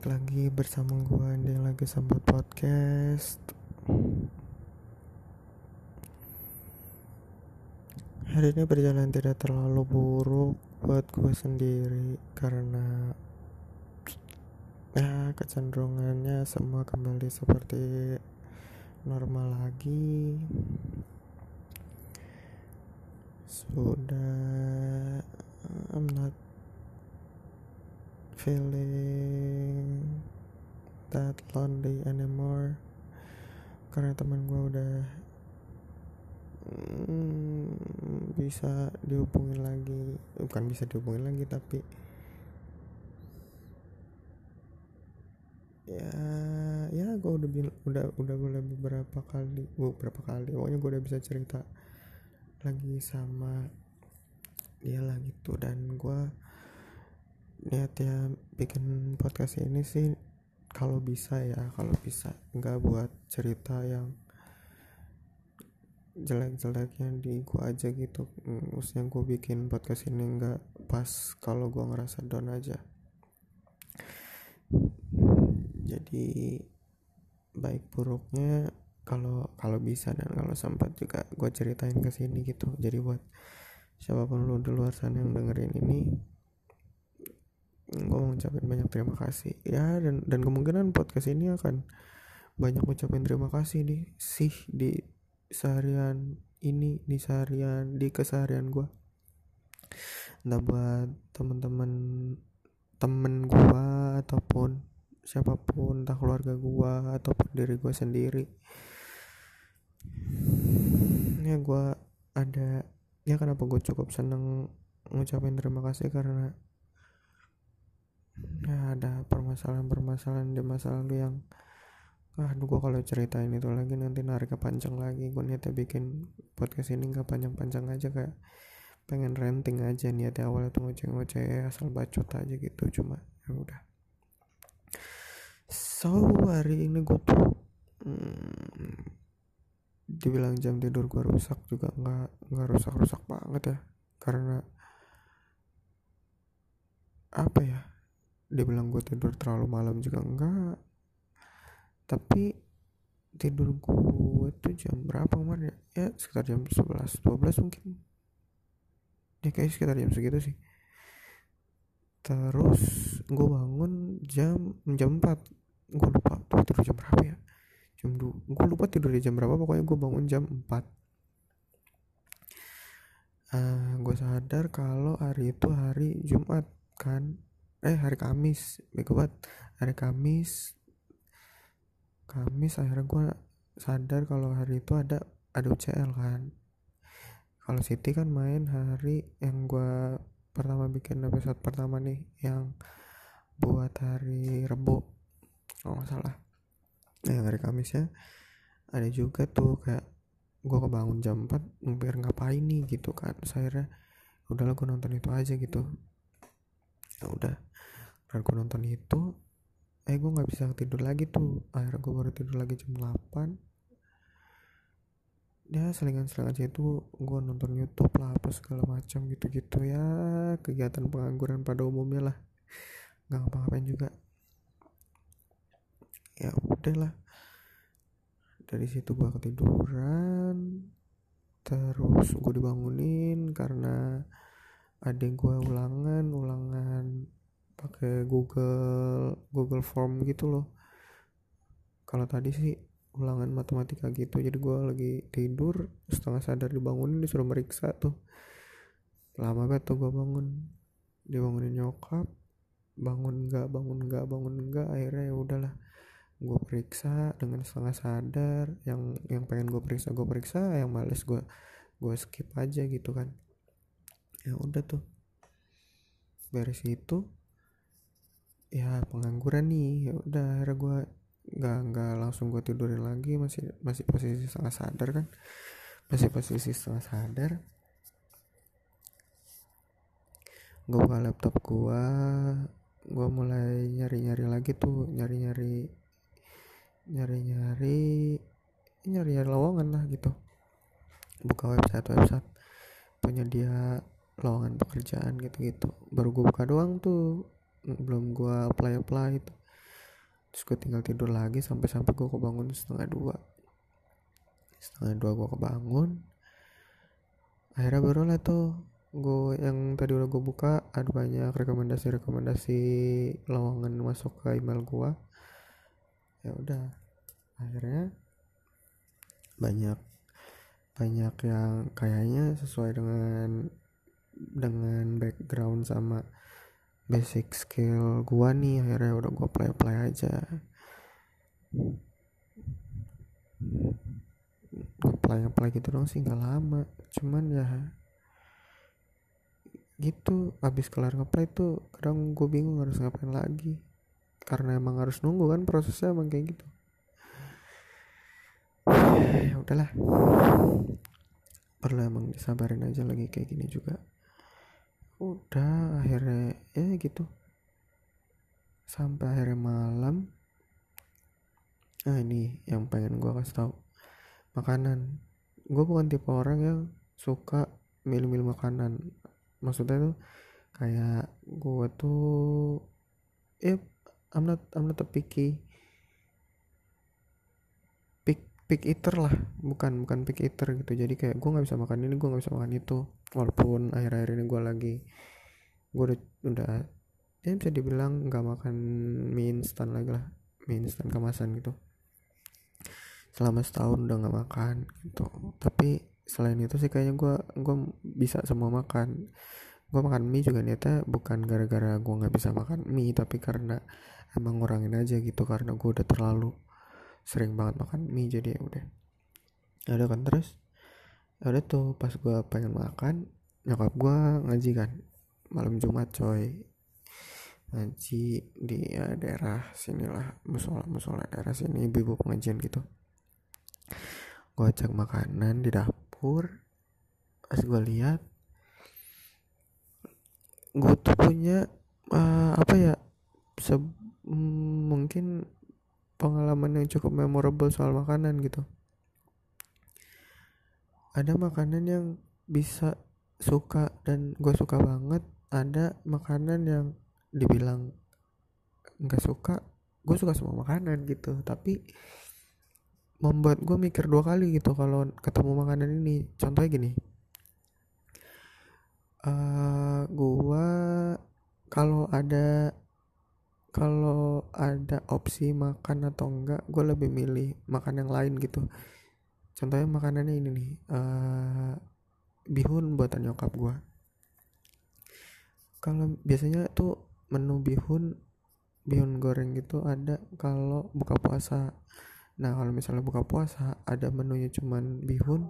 balik lagi bersama gue di lagi sambat podcast. Hari ini berjalan tidak terlalu buruk buat gue sendiri karena ya kecenderungannya semua kembali seperti normal lagi. Sudah I'm not feeling that lonely anymore. Karena teman gue udah mm, bisa dihubungin lagi. Bukan bisa dihubungin lagi tapi ya ya gue udah udah udah boleh beberapa kali beberapa kali pokoknya gue udah bisa cerita lagi sama dia lah gitu dan gue niat ya bikin podcast ini sih kalau bisa ya kalau bisa. Nggak buat cerita yang jelek-jeleknya di gua aja gitu. Mm, maksudnya gue bikin podcast ini nggak pas kalau gua ngerasa down aja. Jadi baik buruknya kalau kalau bisa dan kalau sempat juga gue ceritain ke sini gitu. Jadi buat siapa pun lu di luar sana yang dengerin ini gue ngucapin banyak terima kasih. Ya dan dan kemungkinan podcast ini akan banyak ngucapin terima kasih nih sih di seharian ini di seharian di keseharian gue nah buat temen-temen temen gue ataupun siapa pun entah keluarga gue ataupun diri gue sendiri. Ya gue ada ya kenapa gue cukup seneng ngucapin terima kasih karena ya ada permasalahan-permasalahan di masa lalu yang ah gue kalau ceritain itu lagi nanti narik ke panjang lagi. Gue niatnya bikin podcast ini nggak panjang-panjang aja kayak pengen renting aja niatnya awalnya tuh ngoceh-ngoceh asal bacot aja gitu cuma ya udah. So hari ini gue tuh hmm, dibilang jam tidur gue rusak juga nggak nggak rusak-rusak banget ya. Karena apa ya dibilang gue tidur terlalu malam juga enggak. Tapi tidur gue tuh jam berapa kemarin ya ya sekitar jam 11 12 mungkin. Ya kayak sekitar jam segitu sih. Terus gue bangun jam jam 4 gue lupa tuh tidur jam berapa ya. Jam 2 gue lupa tidur di jam berapa. Pokoknya gue bangun jam 4 uh, gue sadar kalau hari itu hari Jumat kan eh hari Kamis. Bego banget. Hari Kamis. Kamis akhirnya gue sadar kalau hari itu ada ada UCL kan. Kalau Siti kan main hari yang gue pertama bikin episode pertama nih yang buat hari Rebo kalau nggak salah. Yang hari Kamis ya ada juga tuh kayak gue kebangun jam 4 biar ngapain nih gitu kan. Saya udahlah gue nonton itu aja gitu. Ya udah dan gue nonton itu eh gue nggak bisa tidur lagi tuh. Akhirnya gue baru tidur lagi jam 8 ya selingan-selingan aja itu gue nonton YouTube lah apa segala macam gitu-gitu ya. Kegiatan pengangguran pada umumnya lah. Nggak ngapa-ngapain juga. Ya udah lah. Dari situ gue ketiduran. Terus gue dibangunin karena adik gue ulangan ulangan pakai Google Google Form gitu loh. Kalau tadi sih ulangan matematika gitu jadi gue lagi tidur setengah sadar dibangunin disuruh meriksa tuh. Lama banget tuh gue bangun. Dibangunin nyokap bangun enggak bangun enggak bangun enggak akhirnya ya udahlah. Gue periksa dengan setengah sadar yang yang pengen gue periksa gue periksa yang males gue gue skip aja gitu kan. Ya udah tuh. Beres itu ya pengangguran nih ya udah akhirnya gue nggak nggak langsung gue tidurin lagi masih masih posisi setengah sadar kan? Masih posisi setengah sadar. Gue buka laptop gue gue mulai nyari nyari lagi tuh nyari nyari nyari nyari nyari nyari lowongan lah gitu. Buka website website penyedia lowongan pekerjaan gitu gitu baru gue buka doang tuh belum gua apply apply itu. Terus gue tinggal tidur lagi sampai sampai gue kebangun setengah dua. Setengah dua gue kebangun. Akhirnya baru lah tuh gue yang tadi udah gue buka ada banyak rekomendasi-rekomendasi lowongan masuk ke email gue ya udah akhirnya banyak banyak yang kayaknya sesuai dengan dengan background sama basic skill gua nih akhirnya udah gua play play aja. Apply apply gitu dong sih nggak lama. Cuman ya gitu. Abis kelar ngeplay tuh kadang gue bingung harus ngapain lagi. Karena emang harus nunggu kan prosesnya emang kayak gitu. Ya udahlah. Perlu emang disabarin aja lagi kayak gini juga udah akhirnya ya gitu. Sampai akhirnya malam. Nah ini yang pengen gue kasih tahu makanan. Gue bukan tipe orang yang suka milih-milih makanan. Maksudnya tuh kayak gue tuh ya I'm not I'm not a picky pick eater lah bukan bukan pick eater gitu. Jadi kayak gue nggak bisa makan ini gue nggak bisa makan itu. Walaupun akhir-akhir ini gue lagi gue udah udah ya bisa dibilang nggak makan mie instan lagi lah mie instan kemasan gitu. Selama setahun udah nggak makan gitu. Tapi selain itu sih kayaknya gue gue bisa semua makan. Gue makan mie juga niatnya bukan gara-gara gue nggak bisa makan mie tapi karena emang ngurangin aja gitu karena gue udah terlalu sering banget makan mie jadi ya udah. Ada kan terus ya udah tuh pas gue pengen makan nyokap gue ngaji kan malam jumat coy. Ngaji di ya, daerah sinilah musola musola daerah sini ibu-ibu pengajian gitu. Gue cek makanan di dapur pas gue lihat gue tuh punya uh, apa ya se mm, mungkin pengalaman yang cukup memorable soal makanan gitu. Ada makanan yang bisa suka dan gue suka banget ada makanan yang dibilang nggak suka gue suka semua makanan gitu. Tapi membuat gue mikir dua kali gitu kalau ketemu makanan ini. Contohnya gini uh, gue kalau ada kalau ada opsi makan atau enggak gue lebih milih makan yang lain gitu. Contohnya makanannya ini nih uh, bihun buatan nyokap gue kalau biasanya tuh menu bihun bihun goreng gitu ada kalau buka puasa. Nah kalau misalnya buka puasa ada menunya cuman bihun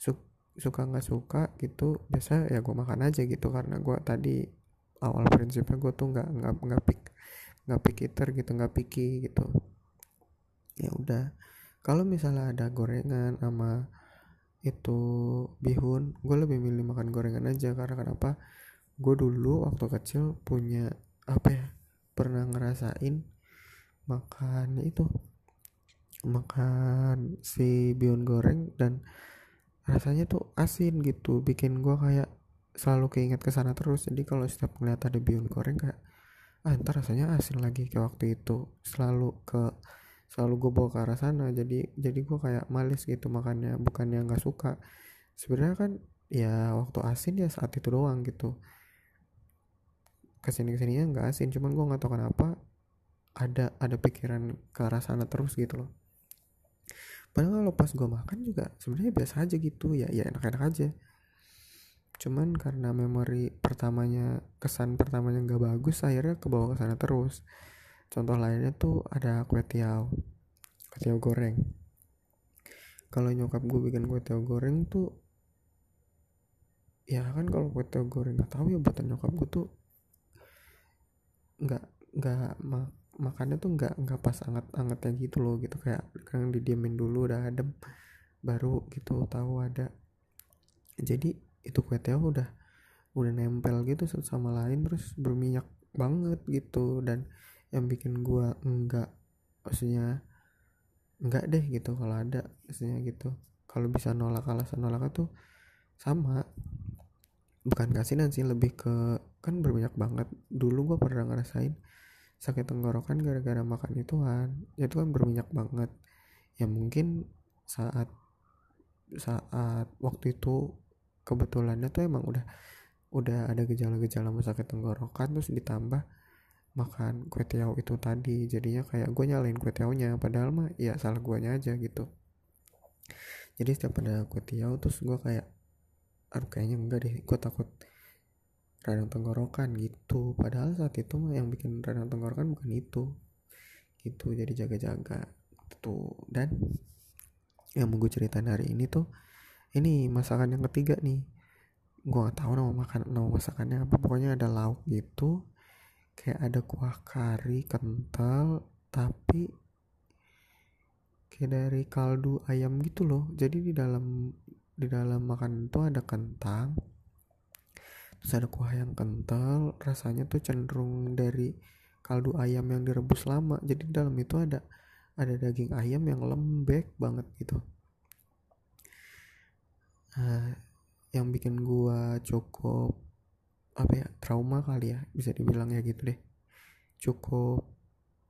su suka nggak suka gitu biasa ya gue makan aja gitu. Karena gue tadi awal prinsipnya gue tuh nggak nggak nggak pik nggak pikir gitu nggak picky gitu. Ya udah kalau misalnya ada gorengan sama itu bihun gue lebih milih makan gorengan aja. Karena kenapa? Gue dulu waktu kecil punya apa ya pernah ngerasain makan itu makan si bihun goreng dan rasanya tuh asin gitu. Bikin gua kayak selalu keinget ke sana terus. Jadi kalau setiap ngeliat ada bihun goreng kayak ah ntar rasanya asin lagi kayak waktu itu. Selalu ke selalu gue bawa ke arah sana. Jadi jadi gue kayak males gitu makannya. Bukannya nggak suka. Sebenarnya kan ya waktu asin ya saat itu doang gitu. Ke sini ke sininya nggak asin. Cuman gue nggak tahu kenapa ada ada pikiran ke arah sana terus gitu loh. Padahal kalau pas gue makan juga sebenarnya biasa aja gitu. Ya ya enak-enak aja cuman karena memori pertamanya kesan pertamanya nggak bagus akhirnya ke bawah ke sana terus. Contoh lainnya tuh ada kue tiaw kue tiaw goreng. Kalau nyokap gue bikin kue tiaw goreng tuh ya kan kalau kue tiaw goreng nggak tahu ya buatan nyokap gue tuh nggak nggak makannya tuh nggak nggak pas anget angetnya gitu loh gitu. Kayak kan didiamin dulu udah adem baru gitu tahu ada. Jadi itu kue tiaw udah udah nempel gitu satu sama lain terus berminyak banget gitu. Dan yang bikin gua enggak maksudnya enggak deh gitu kalau ada maksudnya gitu. Kalau bisa nolak alasan nolak tuh sama. Bukan kasinan sih lebih ke kan berminyak banget. Dulu gua pernah ngerasain sakit tenggorokan gara-gara makan ituan. Itu kan berminyak banget. Ya mungkin saat saat waktu itu kebetulannya tuh emang udah udah ada gejala-gejala sakit tenggorokan terus ditambah makan kue tiaw itu tadi. Jadinya kayak gue nyalain kue tiawnya padahal mah ya salah guanya aja gitu. Jadi setiap ada kue tiaw terus gue kayak aduh kayaknya enggak deh gue takut radang tenggorokan gitu. Padahal saat itu mah yang bikin radang tenggorokan bukan itu. Gitu jadi jaga-jaga tuh dan yang mau gue ceritain hari ini tuh ini masakan yang ketiga nih. Gue gak tahu nama makan nama masakannya apa. Pokoknya ada lauk gitu kayak ada kuah kari kental tapi kayak dari kaldu ayam gitu loh. Jadi di dalam di dalam makan itu ada kentang terus ada kuah yang kental. Rasanya tuh cenderung dari kaldu ayam yang direbus lama. Jadi di dalam itu ada ada daging ayam yang lembek banget gitu uh, yang bikin gua cukup apa ya trauma kali ya bisa dibilang ya gitu deh. Cukup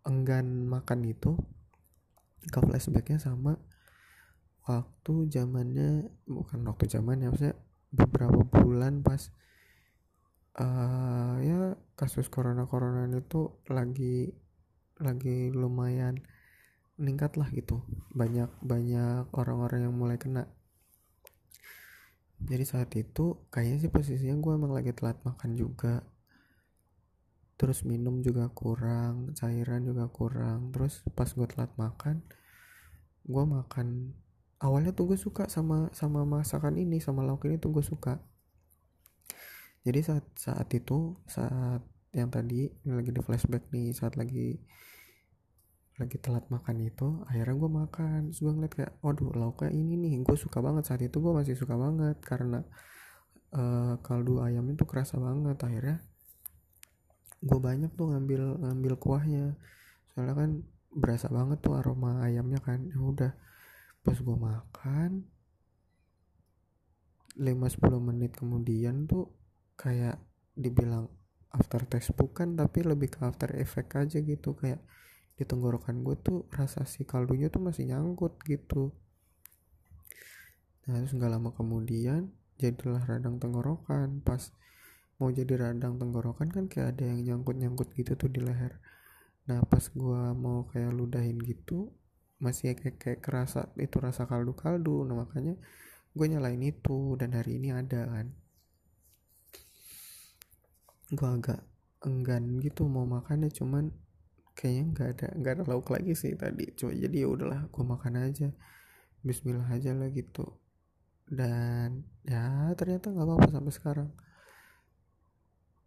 enggan makan itu ke flashbacknya sama waktu zamannya bukan waktu zamannya maksudnya beberapa bulan pas uh, ya kasus corona corona itu lagi lagi lumayan meningkat lah gitu. Banyak banyak orang-orang yang mulai kena jadi saat itu kayaknya sih posisinya gue emang lagi telat makan juga. Terus minum juga kurang cairan juga kurang. Terus pas gue telat makan gue makan. Awalnya tuh gue suka sama sama masakan ini sama lauk ini tuh gue suka. Jadi saat saat itu saat yang tadi ini lagi di flashback nih saat lagi lagi telat makan itu akhirnya gue makan. Terus gue ngeliat kayak lauknya ini nih gue suka banget. Saat itu gue masih suka banget karena uh, kaldu ayam itu kerasa banget. Akhirnya gue banyak tuh ngambil ngambil kuahnya. Soalnya kan berasa banget tuh aroma ayamnya kan. Ya udah pas gue makan 5-10 menit kemudian tuh kayak dibilang after taste bukan tapi lebih ke after effect aja gitu. Kayak di tenggorokan gue tuh rasa si kaldunya tuh masih nyangkut gitu. Nah terus nggak lama kemudian jadilah radang tenggorokan. Pas mau jadi radang tenggorokan kan kayak ada yang nyangkut-nyangkut gitu tuh di leher. Nah pas gue mau kayak ludahin gitu masih kayak, kayak kerasa itu rasa kaldu-kaldu. Nah makanya gue nyalain itu dan hari ini ada kan. Gue agak enggan gitu mau makannya cuman kayaknya nggak ada nggak ada lauk lagi sih tadi. Cuma jadi ya udahlah gue makan aja. Bismillah aja lah gitu. Dan ya ternyata nggak apa-apa sampai sekarang.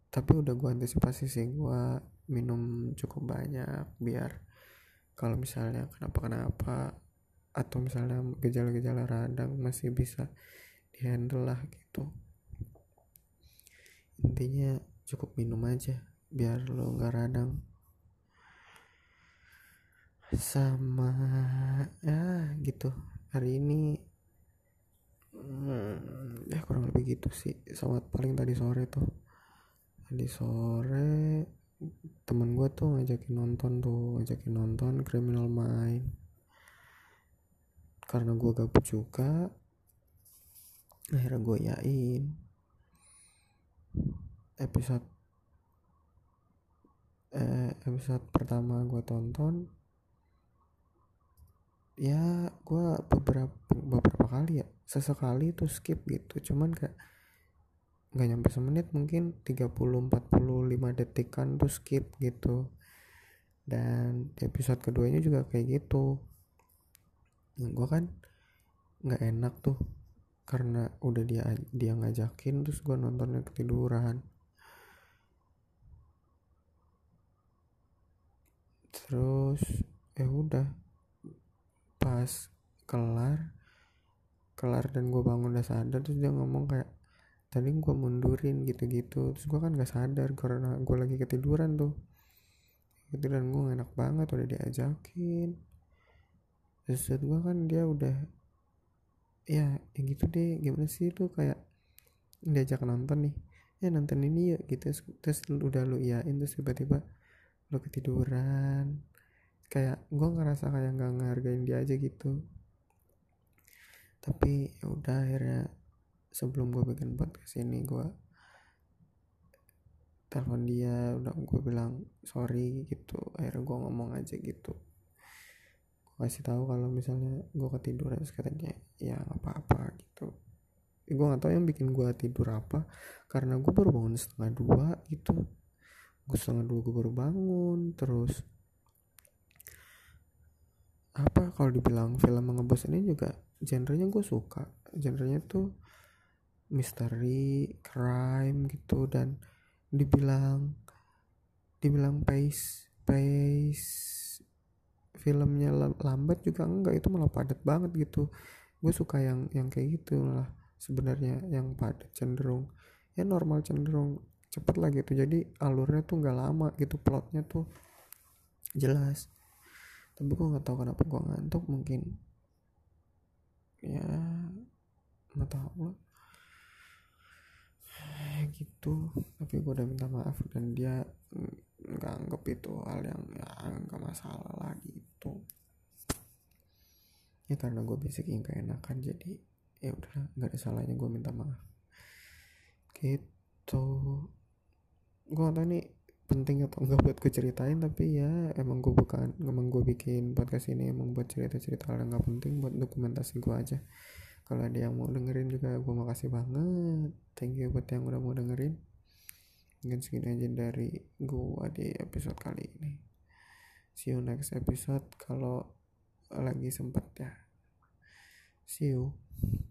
Tapi udah gue antisipasi sih gue minum cukup banyak biar kalau misalnya kenapa-kenapa atau misalnya gejala-gejala radang masih bisa dihandle lah gitu. Intinya cukup minum aja biar lo nggak radang sama ya gitu. Hari ini hmm, ya kurang lebih gitu sih. Sama paling tadi sore tuh. Tadi sore temen gue tuh ngajakin nonton tuh ngajakin nonton Criminal Mind. Karena gue gabut juga akhirnya gue yain episode eh, episode pertama gue tonton ya gue beberapa beberapa kali ya sesekali tuh skip gitu. Cuman kayak nggak nyampe semenit mungkin 30-45 detikan tuh skip gitu. Dan di episode keduanya juga kayak gitu. Yang gue kan nggak enak tuh karena udah dia dia ngajakin terus gue nontonnya ketiduran. Terus ya udah pas kelar kelar dan gue bangun udah sadar terus dia ngomong kayak tadi gue mundurin gitu-gitu. Terus gue kan gak sadar karena gue lagi ketiduran tuh. Dan gue enak banget udah diajakin. Terus gue kan dia udah ya yang gitu deh gimana sih tuh kayak diajak nonton nih? Ya nonton ini ya gitu. Terus udah lu iyain terus tiba-tiba udah ketiduran kayak gue ngerasa kayak nggak ngehargain dia aja gitu. Tapi ya udah akhirnya sebelum gue bikin podcast ini gue telepon dia udah gue bilang sorry gitu akhirnya gue ngomong aja gitu. Gue kasih tahu kalau misalnya gue ketiduran terus katanya ya apa-apa gitu. Ya, gue nggak tahu yang bikin gue tidur apa karena gue baru bangun setengah dua gitu. Gue setengah dua gue baru bangun terus apa kalau dibilang film mengebos ini juga genrenya gue suka. Genrenya tuh misteri crime gitu dan dibilang dibilang pace pace filmnya lambat juga enggak itu malah padat banget gitu. Gue suka yang yang kayak gitu lah sebenarnya yang padat cenderung. Ya normal cenderung cepet lah gitu jadi alurnya tuh nggak lama gitu plotnya tuh jelas tapi gue nggak tahu kenapa gue ngantuk mungkin ya nggak tahu. Lah gitu. Tapi gue udah minta maaf dan dia nggak anggap itu hal yang ya nggak masalah lah gitu. Ya karena gue basic yang gak enakan jadi ya udah nggak ada salahnya gue minta maaf. Gitu. Gue gak ini penting atau enggak buat gue ceritain tapi ya emang gue bukan emang gue bikin podcast ini emang buat cerita-cerita hal yang penting buat dokumentasi gue aja. Kalau ada yang mau dengerin juga gue makasih banget. Thank you buat yang udah mau dengerin. Mungkin segini aja dari gue di episode kali ini. See you next episode kalau lagi sempet ya. See you